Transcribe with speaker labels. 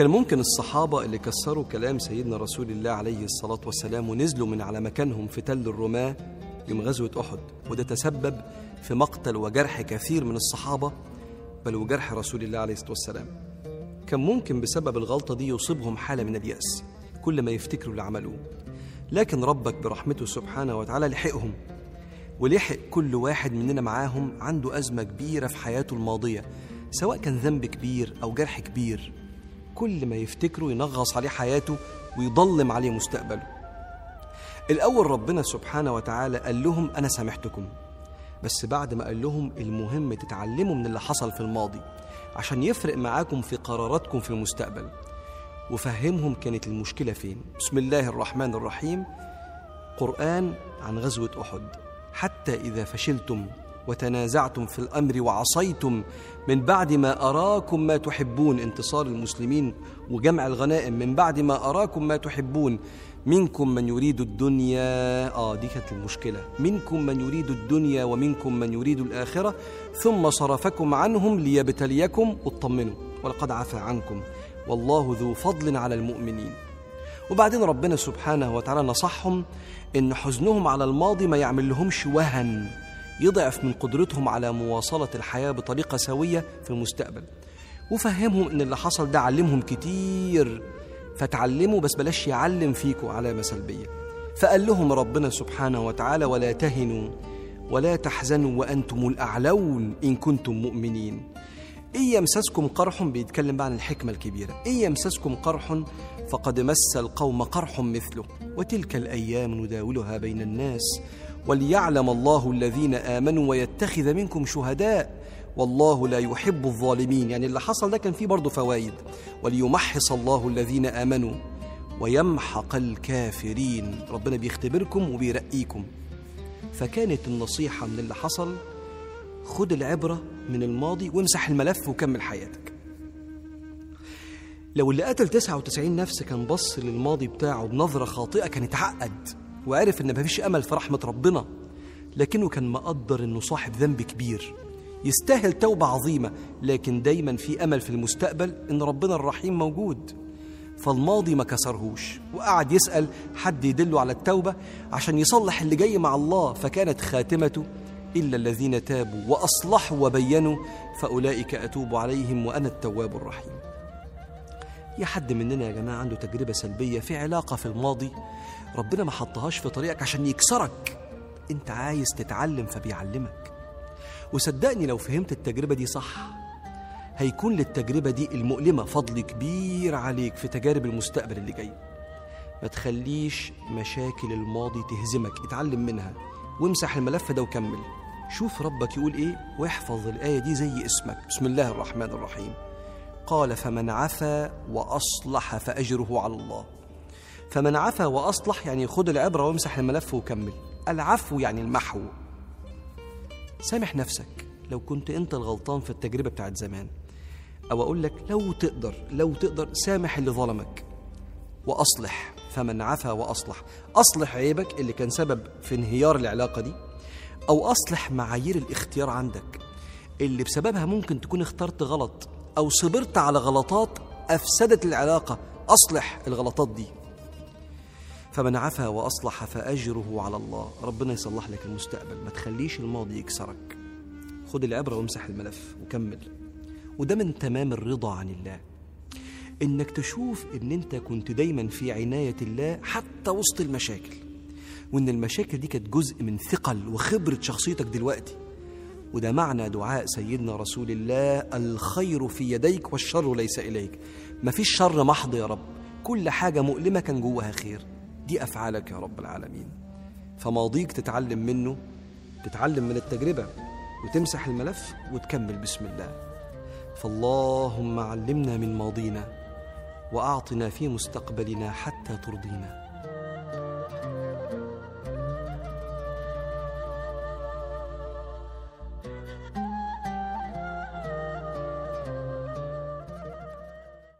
Speaker 1: كان ممكن الصحابة اللي كسروا كلام سيدنا رسول الله عليه الصلاة والسلام ونزلوا من على مكانهم في تل الرماة يوم غزوة أحد. وده تسبب في مقتل وجرح كثير من الصحابة بل وجرح رسول الله عليه الصلاة والسلام. كان ممكن بسبب الغلطة دي يصيبهم حالة من اليأس كل ما يفتكروا اللي عملوه. لكن ربك برحمته سبحانه وتعالى لحقهم ولحق كل واحد مننا معاهم عنده أزمة كبيرة في حياته الماضية سواء كان ذنب كبير أو جرح كبير. كل ما يفتكره ينغص عليه حياته ويضلم عليه مستقبله. الأول ربنا سبحانه وتعالى قال لهم أنا سامحتكم بس بعد ما قال لهم المهم تتعلموا من اللي حصل في الماضي عشان يفرق معاكم في قراراتكم في المستقبل. وفهمهم كانت المشكلة فين. بسم الله الرحمن الرحيم. قرآن عن غزوة أحد. حتى إذا فشلتم وتنازعتم في الأمر وعصيتم. من بعد ما أراكم ما تحبون. انتصار المسلمين وجمع الغنائم. من بعد ما أراكم ما تحبون. منكم من يريد الدنيا. آه دي كانت المشكلة. منكم من يريد الدنيا ومنكم من يريد الآخرة. ثم صرفكم عنهم ليبتليكم. اطمنوا. ولقد عفى عنكم. والله ذو فضل على المؤمنين. وبعدين ربنا سبحانه وتعالى نصحهم إن حزنهم على الماضي ما يعمل لهمش وهن. يضعف من قدرتهم على مواصلة الحياة بطريقة سوية في المستقبل. وفهمهم إن اللي حصل ده علمهم كتير. فتعلموا بس بلاش يعلم فيكم علامة سلبية. فقال لهم ربنا سبحانه وتعالى ولا تهنوا ولا تحزنوا وأنتم الأعلون إن كنتم مؤمنين. إن يمسسكم قرح بيتكلم بقى عن الحكمة الكبيرة. إن يمسسكم قرح فقد مس القوم قرح مثله. وتلك الأيام نداولها بين الناس. وليعلم الله الذين آمنوا ويتخذ منكم شهداء. والله لا يحب الظالمين. يعني اللي حصل ده كان فيه برضه فوايد وليمحص الله الذين آمنوا ويمحق الكافرين. ربنا بيختبركم وبيرقيكم. فكانت النصيحة من اللي حصل خد العبرة من الماضي وامسح الملف وكمل حياتك. لو اللي قتل 99 نفس كان بص للماضي بتاعه بنظرة خاطئة كان اتعقد. وعرف إن مفيش أمل في رحمة ربنا لكنه كان مقدر إنه صاحب ذنب كبير. يستاهل توبة عظيمة لكن دايما في أمل في المستقبل إن ربنا الرحيم موجود. فالماضي ما كسرهوش وقعد يسأل حد يدله على التوبة عشان يصلح اللي جاي مع الله فكانت خاتمته إلا الذين تابوا وأصلحوا وبينوا فأولئك أتوب عليهم وأنا التواب الرحيم. يا حد مننا يا جماعة عنده تجربة سلبية في علاقة في الماضي. ربنا ما حطهاش في طريقك عشان يكسرك. انت عايز تتعلم فبيعلمك. وصدقني لو فهمت التجربة دي صح هيكون للتجربة دي المؤلمة فضل كبير عليك في تجارب المستقبل اللي جاي. ما تخليش مشاكل الماضي تهزمك اتعلم منها وامسح الملف ده وكمل. شوف ربك يقول إيه؟ واحفظ الآية دي زي اسمك. بسم الله الرحمن الرحيم. قال فمن عفا وأصلح فأجره على الله. فمن عفا وأصلح يعني خد العبرة وامسح الملف وكمل. العفو يعني المحو. سامح نفسك لو كنت أنت الغلطان في التجربة بتاعت زمان. أو أقول لك لو تقدر لو تقدر سامح اللي ظلمك. وأصلح. فمن عفا وأصلح. أصلح عيبك اللي كان سبب في انهيار العلاقة دي. أو أصلح معايير الاختيار عندك اللي بسببها ممكن تكون اخترت غلط. أو صبرت على غلطات أفسدت العلاقة أصلح الغلطات دي. فمن عفا وأصلح فأجره على الله. ربنا يصلح لك المستقبل ما تخليش الماضي يكسرك. خد العبرة وامسح الملف وكمل. وده من تمام الرضا عن الله. إنك تشوف إن أنت كنت دايما في عناية الله حتى وسط المشاكل. وإن المشاكل دي كانت جزء من ثقل وخبرة شخصيتك دلوقتي. وده معنى دعاء سيدنا رسول الله الخير في يديك والشر ليس إليك. مفيش شر محض يا رب. كل حاجة مؤلمة كان جواها خير. دي أفعالك يا رب العالمين. فماضيك تتعلم منه تتعلم من التجربة وتمسح الملف وتكمل بسم الله. فاللهم علمنا من ماضينا وأعطنا في مستقبلنا حتى ترضينا.